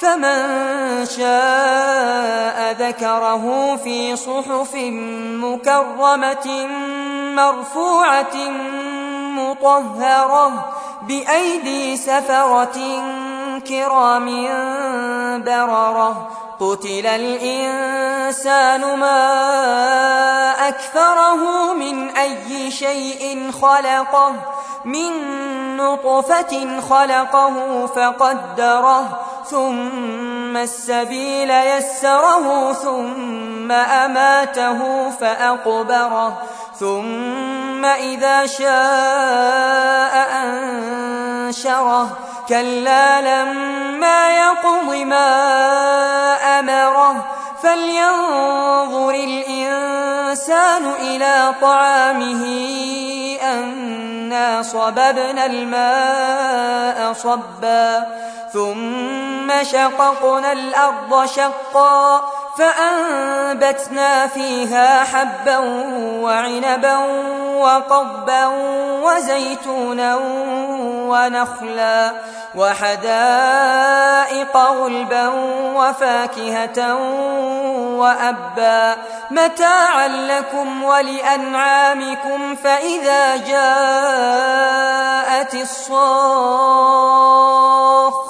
فمن شاء ذكره في صحف مكرمة مرفوعة مطهرة بأيدي سفرة كرام بررة. قتل الإنسان ما أكثره من أي شيء خلقه من نطفة خلقه فقدره. ثم السبيل يسره ثم أماته فأقبره ثم إذا شاء أنشره. كلا لما يقض ما أمره فلينظر الإنسان إلى طعامه أنا صببنا الماء صبا. ثم شققنا الأرض شقا فأنبتنا فيها حبا وعنبا وقضبا وزيتونا ونخلا وحدائق غلبا وفاكهة وأبا متاعا لكم ولأنعامكم فإذا جاءت